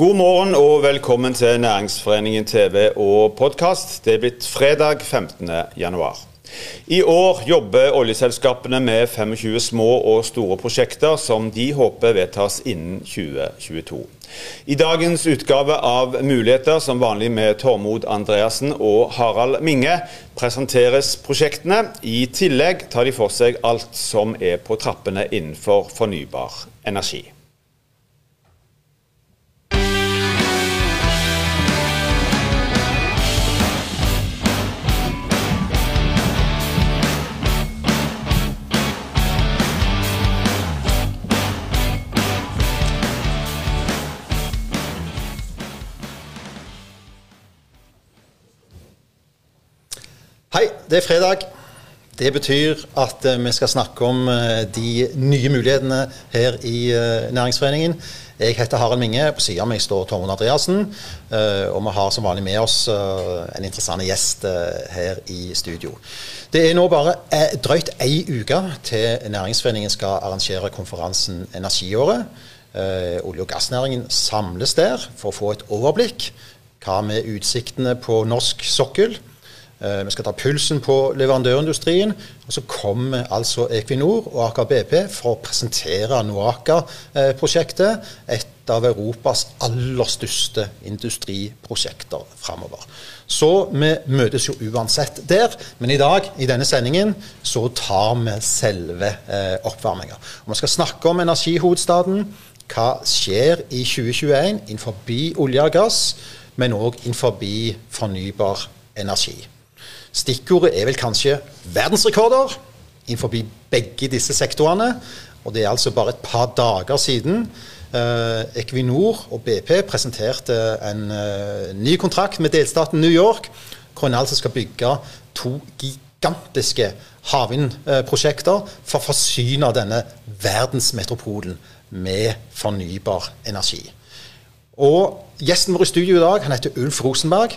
God morgen og velkommen til Næringsforeningen TV og podkast. Det er blitt fredag 15. januar. I år jobber oljeselskapene med 25 små og store prosjekter som de håper vedtas innen 2022. I dagens utgave av Muligheter, som vanlig med Tormod Andreassen og Harald Minge, presenteres prosjektene. I tillegg tar de for seg alt som er på trappene innenfor fornybar energi. Hei, det er fredag. Det betyr at eh, vi skal snakke om eh, de nye mulighetene her i eh, Næringsforeningen. Jeg heter Harald Minge. På siden av meg står Tormod Andreassen. og vi har som vanlig med oss en interessant gjest her i studio. Det er nå bare drøyt ei uke til Næringsforeningen skal arrangere konferansen Energiåret. olje- og gassnæringen samles der for å få et overblikk. Hva med utsiktene på norsk sokkel? Eh, vi skal ta pulsen på leverandørindustrien. Og så kommer altså Equinor og Aker BP for å presentere Noaka-prosjektet. Et av Europas aller største industriprosjekter framover. Så vi møtes jo uansett der. Men i dag, i denne sendingen, så tar vi selve eh, oppvarminga. Vi skal snakke om energihovedstaden. Hva skjer i 2021 innenfor olje og gass, men òg innenfor fornybar energi. Stikkordet er vel kanskje verdensrekorder innenfor begge disse sektorene. Og det er altså bare et par dager siden eh, Equinor og BP presenterte en eh, ny kontrakt med delstaten New York, hvor en altså skal bygge to gigantiske havvindprosjekter for å forsyne denne verdensmetropolen med fornybar energi. Og Gjesten vår i studio i dag han heter Ulf Rosenberg.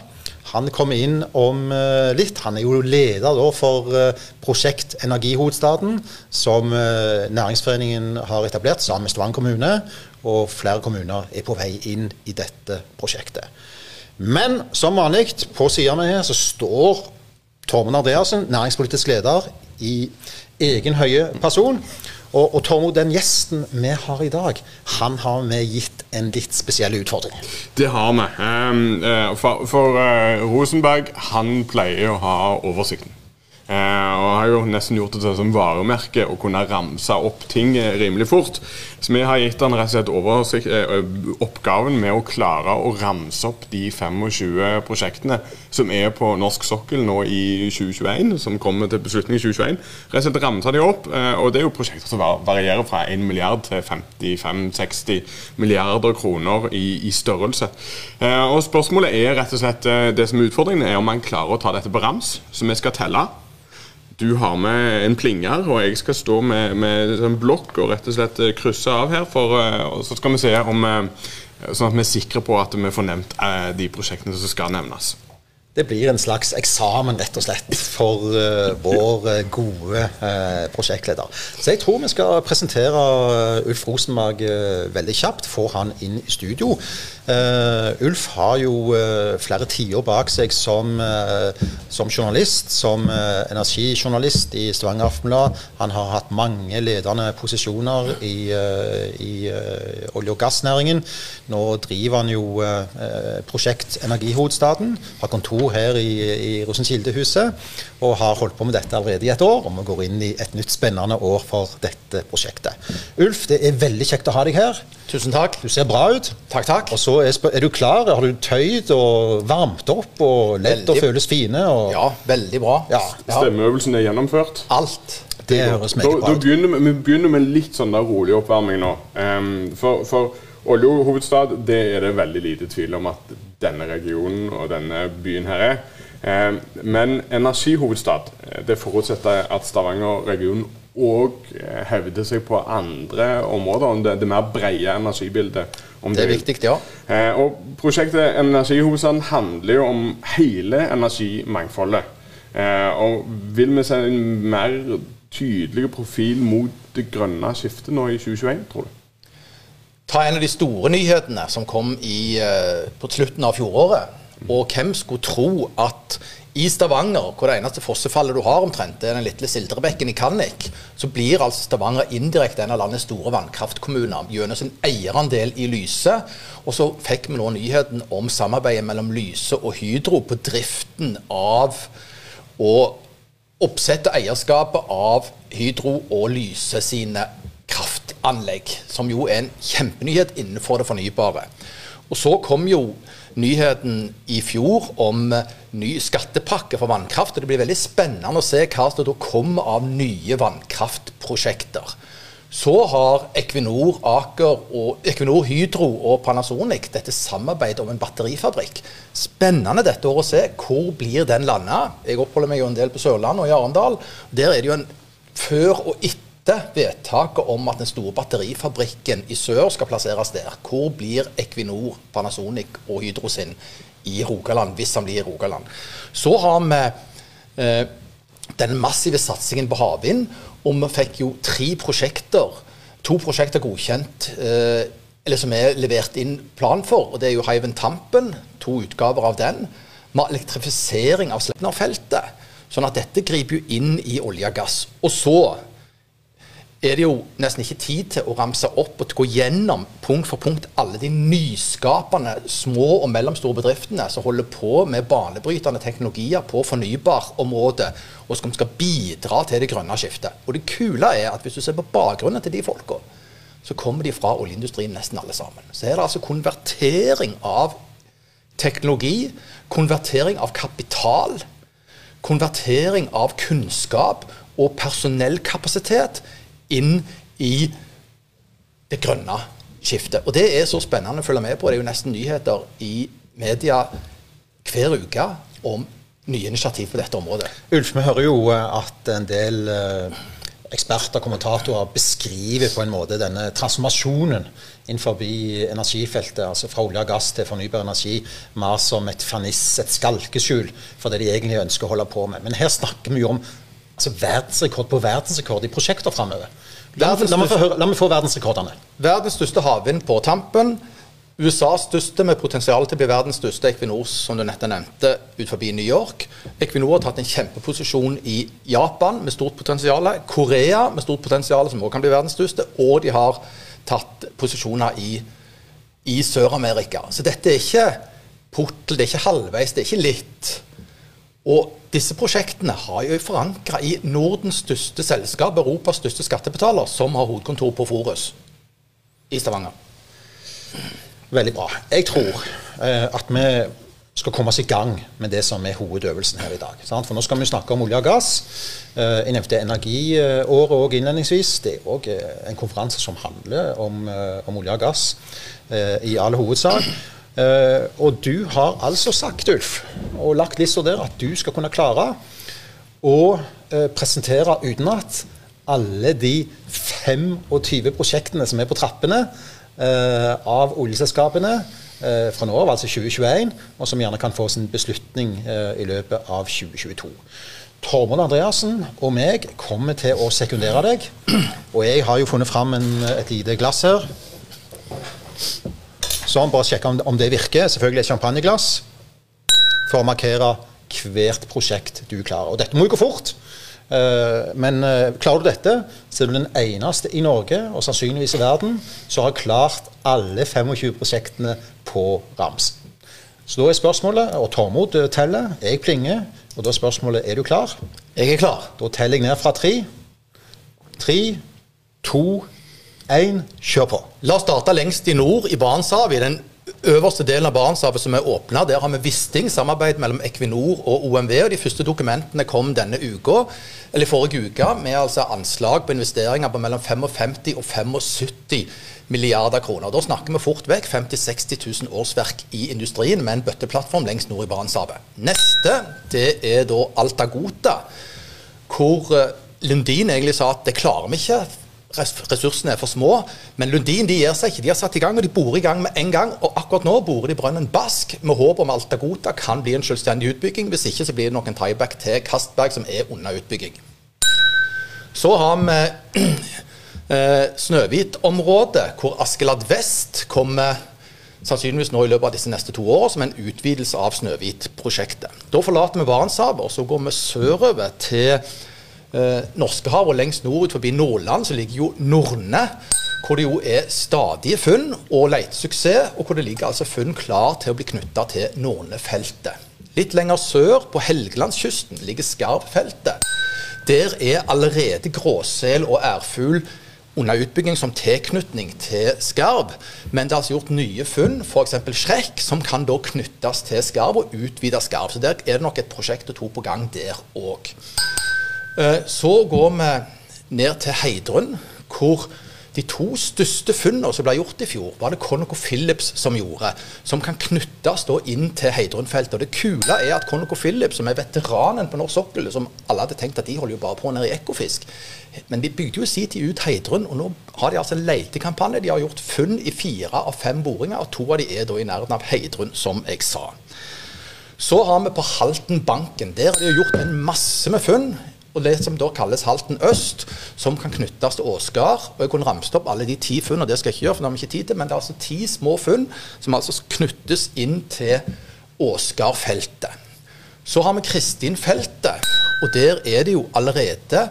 Han kommer inn om uh, litt. Han er jo leder for uh, prosjekt Energihovedstaden, som uh, Næringsforeningen har etablert sammen med Stavanger kommune. Og flere kommuner er på vei inn i dette prosjektet. Men som vanlig, på sida mi her så står Tormund Andreassen, næringspolitisk leder, i egen høye person. Og, og Tormod, den gjesten vi har i dag, han har vi gitt en litt spesiell utfordring. Det har vi. Um, for, for uh, Rosenberg han pleier å ha oversikten. Uh, og har jo nesten gjort det til som varemerke å kunne ramse opp ting rimelig fort. Så vi har gitt han rett og slett uh, oppgaven med å klare å ramse opp de 25 prosjektene som er på norsk sokkel nå i 2021, som kommer til beslutning i 2021. Rett og slett ramse de opp. Uh, og det er jo prosjekter som varierer fra 1 milliard til 55-60 milliarder kroner i, i størrelse. og spørsmålet er rett og slett det som er utfordringen, er om man klarer å ta dette på rams, så vi skal telle du har med en plinger, og jeg skal stå med, med en blokk og rett og slett eh, krysse av her. For, eh, og så skal vi se om eh, Sånn at vi er sikre på at vi får nevnt de prosjektene som skal nevnes. Det blir en slags eksamen, rett og slett, for vår gode prosjektleder. Så jeg tror vi skal presentere Ulf Rosenberg veldig kjapt. Få han inn i studio. Uh, Ulf har jo uh, flere tiår bak seg som, uh, som journalist, som energijournalist i Stavanger Aftenblad. Han har hatt mange ledende posisjoner i, i olje- og gassnæringen. Nå driver han jo prosjekt Energihovedstaden. Har kontor her i, i Rosenkildehuset og har holdt på med dette allerede i et år. Og vi går inn i et nytt spennende år for dette prosjektet. Ulf, det er veldig kjekt å ha deg her. Tusen takk. Du ser bra ut. Takk, takk. Og så er, er, du klar? Har du tøyd og varmt opp og ledd og føles fine? Og... Ja, veldig bra. Ja. Stemmeøvelsen er gjennomført? Alt. Det høres meget bra ut. Begynner, vi begynner med litt sånn der rolig oppvarming nå. Um, for, for oljehovedstad det er det veldig lite tvil om at denne regionen og denne byen her er. Um, men energihovedstad det forutsetter at Stavanger-regionen og eh, hevde seg på andre områder. Det, det mer brede energibildet. det er viktig, ja. Eh, og Prosjektet Energihovedstaden handler jo om hele energimangfoldet. Eh, og vil vi se en mer tydelig profil mot det grønne skiftet nå i 2021, tror du? ta en av de store nyhetene som kom i, på slutten av fjoråret. Og hvem skulle tro at i Stavanger, hvor det eneste fossefallet du har omtrent, det er den lille Sildrebekken i Kannik, så blir altså Stavanger indirekte en av landets store vannkraftkommuner gjennom sin eierandel i Lyse. Og så fikk vi nå nyheten om samarbeidet mellom Lyse og Hydro på driften av og oppsette eierskapet av Hydro og Lyse sine kraftanlegg, som jo er en kjempenyhet innenfor det fornybare. Og så kom jo nyheten i fjor om ny skattepakke for vannkraft. og Det blir veldig spennende å se hva som da kommer av nye vannkraftprosjekter. Så har Equinor, Aker og Equinor, Hydro og Panasonic dette samarbeidet om en batterifabrikk. Spennende dette året å se. Hvor blir den landa? Jeg oppholder meg jo en del på Sørlandet og i Arendal. Der er det jo en før og etter vedtaket om at den store batterifabrikken i sør skal plasseres der. Hvor blir Equinor, Panasonic og Hydro sin i Rogaland, hvis han blir i Rogaland? Så har vi eh, den massive satsingen på havvind, og vi fikk jo tre prosjekter. To prosjekter godkjent, eh, eller som er levert inn plan for. og Det er jo Hywind Tampen, to utgaver av den. Med elektrifisering av Sleipner-feltet. Sånn at dette griper jo inn i olje og gass. Og så er det jo nesten ikke tid til å ramse opp og gå gjennom punkt for punkt alle de nyskapende små og mellomstore bedriftene som holder på med banebrytende teknologier på fornybarområdet, og som skal bidra til det grønne skiftet. Og det kule er at hvis du ser på bakgrunnen til de folka, så kommer de fra oljeindustrien nesten alle sammen. Så er det altså konvertering av teknologi, konvertering av kapital, konvertering av kunnskap og personellkapasitet inn i det grønne skiftet. Og det er så spennende å følge med på. Det er jo nesten nyheter i media hver uke om nye initiativ på dette området. Ulf, vi hører jo eh, at en del eh, eksperter og kommentatorer beskriver på en måte denne transformasjonen innenfor energifeltet, altså fra olje og gass til fornybar energi, mer som et ferniss, et skalkeskjul for det de egentlig ønsker å holde på med. Men her snakker vi jo om altså verdensrekord på verdensrekord i prosjekter framover. La, la, la, meg få verdensrekordene. Verdens største havvind på Tampen. USAs største med potensial til å bli verdens største Equinor, som du nettopp nevnte, ut forbi New York. Equinor har tatt en kjempeposisjon i Japan med stort potensial. Korea med stort potensial, som også kan bli verdens største. Og de har tatt posisjoner i, i Sør-Amerika. Så dette er ikke portel, det er ikke halvveis, det er ikke litt. Og disse prosjektene har jo forankra i Nordens største selskap, Europas største skattebetaler, som har hovedkontor på Forus i Stavanger. Veldig bra. Jeg tror eh, at vi skal komme oss i gang med det som er hovedøvelsen her i dag. Sant? For nå skal vi snakke om olje og gass. Eh, jeg nevnte energiåret òg innledningsvis. Det er òg eh, en konferanse som handler om, eh, om olje og gass i all hovedsak. Uh, og du har altså sagt, Ulf, og lagt lista der, at du skal kunne klare å uh, presentere utenat alle de 25 prosjektene som er på trappene uh, av oljeselskapene fra nå av, altså 2021, og som gjerne kan få sin beslutning i løpet av 2022. Tormod Andreassen og meg kommer til å sekundere deg. Og jeg har jo funnet fram en, et lite glass her. Sånn, bare sjekke om, om det virker. Selvfølgelig et champagneglass for å markere hvert prosjekt du klarer. Og dette må jo gå fort. Uh, men uh, klarer du dette, så er du den eneste i Norge, og sannsynligvis i verden, som har klart alle 25 prosjektene på rams. Så da er spørsmålet, og Tormod eh, teller, jeg plinger, og da er spørsmålet er du klar? Jeg er klar. Da teller jeg ned fra tre. Tre, to, 1, kjør på. La oss starte lengst i nord, i Barentshavet. I den øverste delen av Barentshavet som er åpna. Der har vi Wisting, samarbeid mellom Equinor og OMV. og De første dokumentene kom denne uka, eller forrige uke, med altså anslag på investeringer på mellom 55 og 75 milliarder kroner. Da snakker vi fort vekk 50 000-60 000 årsverk i industrien med en bøtteplattform lengst nord i Barentshavet. Neste det er da Altagota, hvor eh, Lundin egentlig sa at det klarer vi ikke ressursene er for små. Men Lundin de gir seg ikke. De har satt i gang, og de borer i gang med en gang. Og akkurat nå borer de brønnen Bask med håp om Altagota kan bli en selvstendig utbygging. Hvis ikke så blir det nok en tieback til Kastberg, som er under utbygging. Så har vi Eh, Snøhvit-området, hvor Askeladd vest kommer sannsynligvis nå i løpet av disse neste to årene som en utvidelse av Snøhvit-prosjektet. Da forlater vi Barentshavet, og så går vi sørover til eh, Norskehavet. Og lengst nord forbi Nordland så ligger jo Norne, hvor det jo er stadige funn og letesuksess, og hvor det ligger altså funn klar til å bli knytta til Nornefeltet. Litt lenger sør, på Helgelandskysten, ligger Skarvfeltet. Der er allerede gråsel og ærfugl under utbygging som tilknytning til skarv. Men det er altså gjort nye funn, f.eks. skrekk, som kan da knyttes til skarv og utvide skarv. Så der er det nok et prosjekt og to på gang der òg. Eh, så går vi ned til Heidrun, hvor de to største funnene som ble gjort i fjor, var det Conoco Phillips som gjorde, som kan knyttes inn til Heidrun-feltet. Og Det kule er at Conoco Phillips, som er veteranen på norsk sokkel, som alle hadde tenkt at de holder jo bare på nede i Ekofisk, men de bygde jo sin tid ut Heidrun, og nå har de altså letekampanje. De har gjort funn i fire av fem boringer, og to av de er da i nærheten av Heidrun, som jeg sa. Så har vi på Haltenbanken. Der har det gjort en masse med funn og det som da kalles Halten øst, som kan knyttes til Åsgard. Og jeg kunne ramset opp alle de ti funnene, det skal jeg ikke gjøre, for det har vi ikke tid til, men det er altså ti små funn som altså knyttes inn til Åsgardfeltet. Så har vi Kristinfeltet, og der er det jo allerede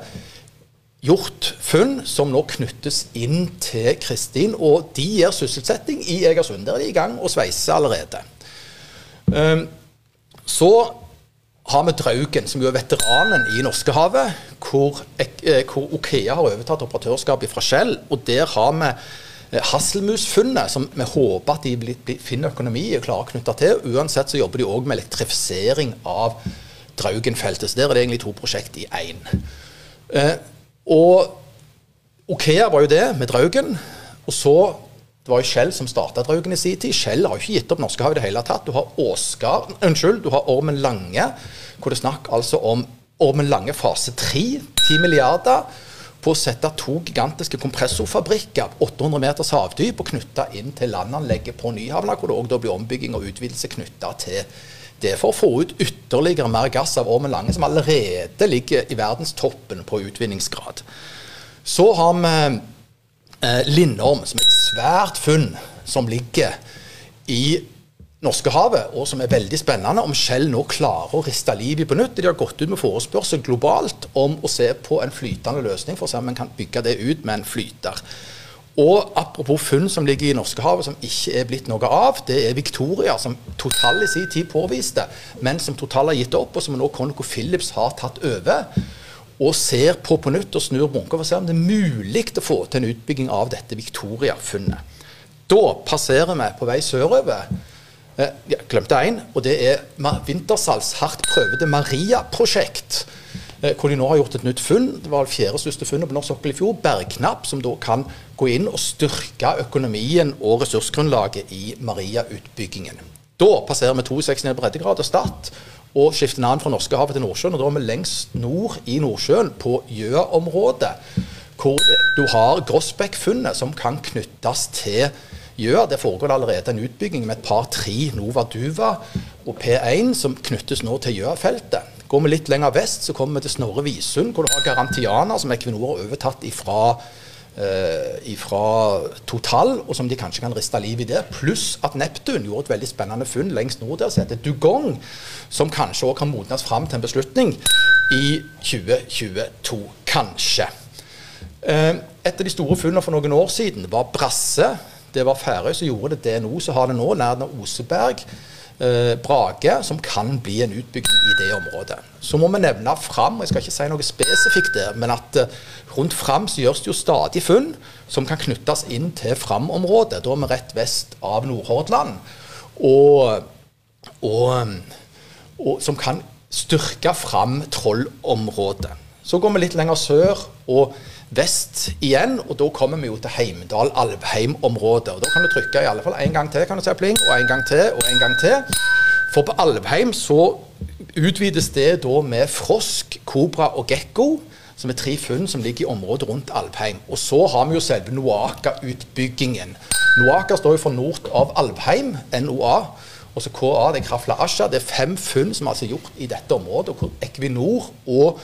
gjort funn som nå knyttes inn til Kristin, og de gir sysselsetting i Egersund. Der er de i gang og sveiser allerede. Um, så har vi Draugen, som jo er veteranen i Norskehavet, hvor, eh, hvor Okea har overtatt operatørskapet fra Shell. Og der har vi eh, Hasselmusfunnet, som vi håper at de finner økonomi og klarer å knytte til. Uansett så jobber de òg med elektrifisering av Draugen-feltet. Så der er det egentlig to prosjekt i én. Eh, og Okea var jo det, med Draugen. Og så det var jo Shell som starta Draugen i sin tid. Shell har jo ikke gitt opp Norskehavet i det hele tatt. Du har Åsgard, unnskyld, du har Ormen Lange, hvor det er snakk altså om Ormen Lange fase 3, 10 milliarder, på å sette to gigantiske kompressorfabrikker 800 meters havdyp og knytte inn til landanlegget på Nyhavna, hvor det òg blir ombygging og utvidelse knytta til det for å få ut ytterligere mer gass av Ormen Lange, som allerede ligger i verdenstoppen på utvinningsgrad. Så har vi eh, Lindorm, som svært funn som ligger i Norskehavet, og som er veldig spennende. Om Shell nå klarer å riste liv i på nytt. De har gått ut med forespørsel globalt om å se på en flytende løsning, for å se om en kan bygge det ut med en flyter. Og apropos funn som ligger i Norskehavet som ikke er blitt noe av, det er Victoria, som Total i sin tid påviste, men som Total har gitt opp, og som nå Conoco Phillips har tatt over og ser på på nytt og snur bunker for å se om det er mulig å få til en utbygging av dette Victoria-funnet. Da passerer vi på vei sørover. Eh, ja, glemte én, og det er Vintersals hardt prøvede Maria-prosjekt. Eh, hvor de nå har gjort et nytt funn. Det var det fjerde største funnet på norsk sokkel i fjor. Bergknapp, som da kan gå inn og styrke økonomien og ressursgrunnlaget i Maria-utbyggingen. Da passerer vi 62 ned breddegrad og Stad og skifter navn fra Norskehavet til Nordsjøen. og Da er vi lengst nord i Nordsjøen, på Gjøa-området, hvor du har Grossbeck-funnet, som kan knyttes til Gjøa. Det foregår allerede en utbygging med et par-tre Nova Duva og P1 som knyttes nå til Gjøa-feltet. Går vi litt lenger vest, så kommer vi til Snorre Visund, hvor du har Garantiana, som Equinor har overtatt ifra eh, fra Total, og som de kanskje kan riste liv i der. Pluss at Neptun gjorde et veldig spennende funn lengst nord der som heter Dugong, som kanskje òg kan modnes fram til en beslutning i 2022. Kanskje. Eh, et av de store funnene for noen år siden var Brasse. Det var Færøy som gjorde det. DNO som har det nå, nær Oseberg eh, Brage, som kan bli en utbygging i det området. Så må vi nevne Fram, jeg skal ikke si noe spesifikt der, men at eh, rundt Fram så gjøres det jo stadig funn som kan knyttes inn til Fram-området. Da er vi rett vest av Nordhordland. Og, og, og, som kan styrke Fram Troll-området. Så går vi litt lenger sør. og vest igjen, og da kommer vi jo til Heimdal-Alvheim-området. Og Da kan du trykke i alle fall en gang til, kan du se pling, og en gang til, og en gang til. For på Alvheim så utvides det da med frosk, kobra og gekko, som er tre funn som ligger i området rundt Alvheim. Og så har vi jo selve Noaka-utbyggingen. Noaka står jo for nord av Alvheim, NOA. Og så KA, det er Krafla Asha. Det er fem funn som er altså gjort i dette området, hvor Equinor og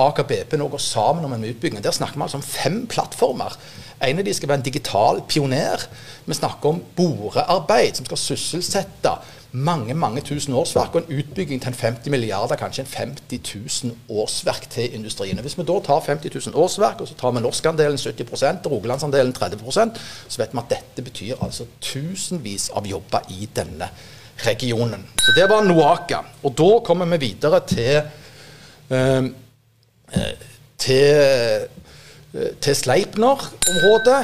Aker BP nå går sammen om en utbygging. Der snakker vi altså om fem plattformer. En av de skal være en digital pioner. Vi snakker om borearbeid, som skal sysselsette mange mange tusen årsverk, og en utbygging til en 50 milliarder, kanskje en 50 000 årsverk til industrien. Hvis vi da tar 50 000 årsverk, og så tar vi norskandelen 70 og Rogalandsandelen 30% så vet vi at dette betyr altså tusenvis av jobber i denne regionen. Så Det var Noaka. Og da kommer vi videre til uh, til, eh, til Sleipner-området,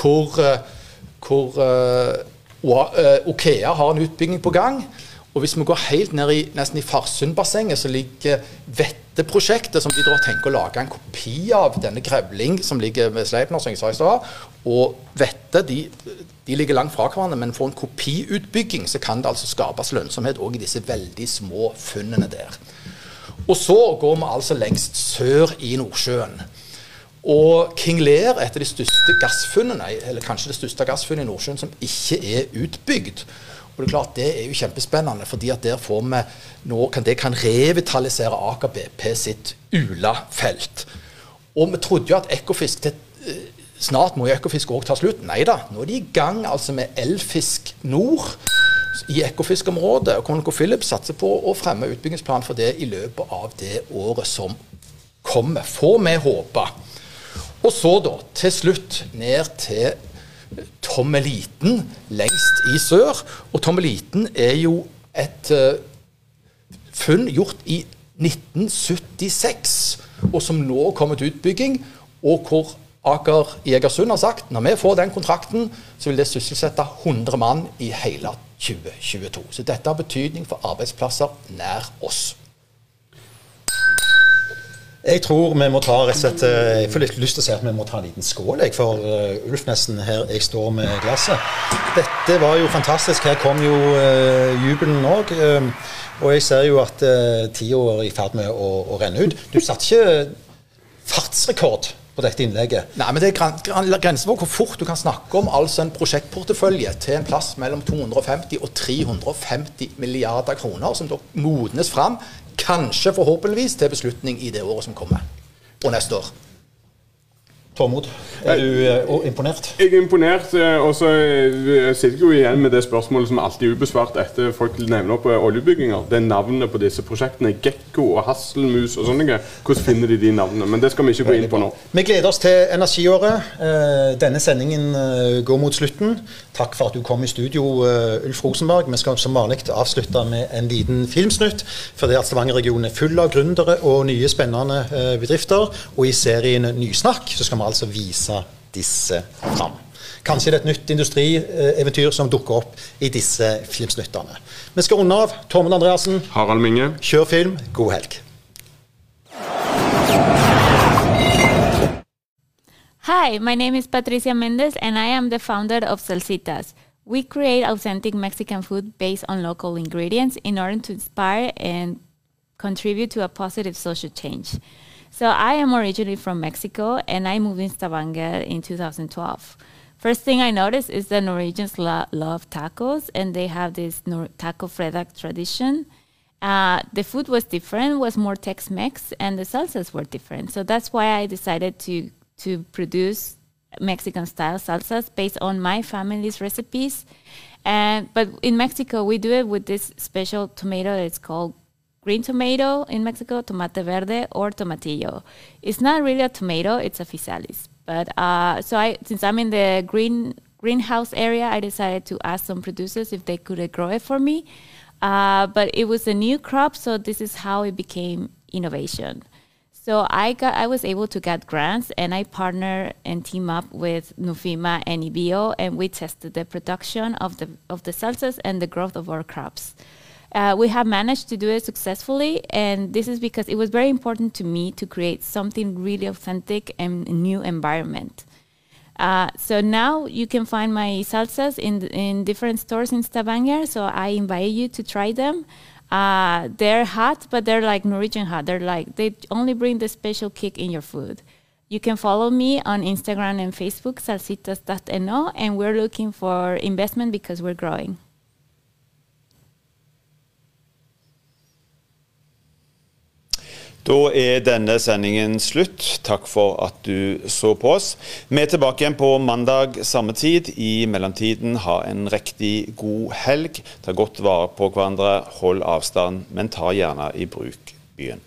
hvor, eh, hvor Okea har en utbygging på gang. Og hvis vi går helt ned i, nesten i Farsundbassenget, så ligger Vetteprosjektet, som de da tenker å lage en kopi av denne Grevling som ligger ved Sleipner, som jeg sa i stad. Og Vette de, de, ligger langt fra hverandre, men for en kopiutbygging så kan det altså skapes lønnsomhet òg i disse veldig små funnene der. Og så går vi altså lengst sør i Nordsjøen. Og King Lear er et av de største gassfunnene, eller kanskje det største gassfunnet i Nordsjøen som ikke er utbygd. Og Det er klart, det er jo kjempespennende, fordi at der får vi nå kan det kan revitalisere Aker BP sitt Ula-felt. Og vi trodde jo at Ekofisk til, eh, Snart må jo Ekofisk òg ta slutt. Nei da, nå er de i gang altså med Elfisk Nord i Ekofisk-området. Og ConocoPhillips satser på å fremme utbyggingsplan for det i løpet av det året som kommer. Får vi håpe. Og så, da, til slutt ned til Tommeliten lengst i sør. Og Tommeliten er jo et uh, funn gjort i 1976, og som nå kommer til utbygging. Og hvor Aker i Egersund har sagt når vi får den kontrakten, så vil det sysselsette 100 mann i hele 2022. Så dette har betydning for arbeidsplasser nær oss. Jeg tror vi må ta rett og slett eh, Jeg får litt lyst til å si at vi må ta en liten skål jeg, for uh, Ulfnessen her jeg står med glasset. Dette var jo fantastisk. Her kom jo uh, jubelen òg. Uh, og jeg ser jo at uh, tida er i ferd med å, å renne ut. Du satte ikke fartsrekord på dette innlegget. Nei, men Det er grenser for hvor fort du kan snakke om altså en prosjektportefølje til en plass mellom 250 og 350 milliarder kroner, som da modnes fram Kanskje, forhåpentligvis, til beslutning i det året som kommer. Og neste år. Tormod, er du uh, imponert? Jeg er imponert. Eh, og så uh, sitter jeg jo igjen med det spørsmålet som alltid er ubesvart etter folk nevner opp oljebygginger. Det er navnet på disse prosjektene. Gekko og Hasselmus og sånne. Hvordan finner de de navnene? Men det skal vi ikke gå inn på nå. Vi gleder oss til energiåret. Denne sendingen går mot slutten. Takk for at du kom i studio, Ulf Rosenberg. Vi skal som vanlig avslutte med en liten filmsnutt. For det at Stavanger-regionen er full av gründere og nye, spennende bedrifter. Og i serien Nysnakk så skal vi altså vise disse fram. Kanskje det er et nytt industrieventyr som dukker opp i disse filmsnuttene. Vi skal runde av. Tormod Andreassen. Harald Minge. Kjør film. God helg. Hi, my name is Patricia Mendez, and I am the founder of Salsitas. We create authentic Mexican food based on local ingredients in order to inspire and contribute to a positive social change. So I am originally from Mexico and I moved in Stavanger in 2012. First thing I noticed is that Norwegians lo- love tacos and they have this Nor- taco fredag tradition. Uh, the food was different, was more Tex-Mex, and the salsas were different. So that's why I decided to to produce Mexican-style salsas based on my family's recipes. And but in Mexico, we do it with this special tomato that's called green tomato in Mexico, tomate verde or tomatillo. It's not really a tomato; it's a physalis. But uh, so I, since I'm in the green greenhouse area, I decided to ask some producers if they could grow it for me. Uh, but it was a new crop, so this is how it became innovation. So I got, I was able to get grants, and I partner and team up with Nufima and IBIO, and we tested the production of the of the salsas and the growth of our crops. Uh, we have managed to do it successfully, and this is because it was very important to me to create something really authentic and new environment. Uh, so now you can find my salsas in in different stores in Stavanger. So I invite you to try them. Uh, they're hot, but they're like Norwegian hot. They're like they only bring the special kick in your food. You can follow me on Instagram and Facebook, salsitas.no, and we're looking for investment because we're growing. Da er denne sendingen slutt. Takk for at du så på oss. Vi er tilbake igjen på mandag samme tid. I mellomtiden, ha en riktig god helg. Ta godt vare på hverandre, hold avstand, men ta gjerne i bruk byen.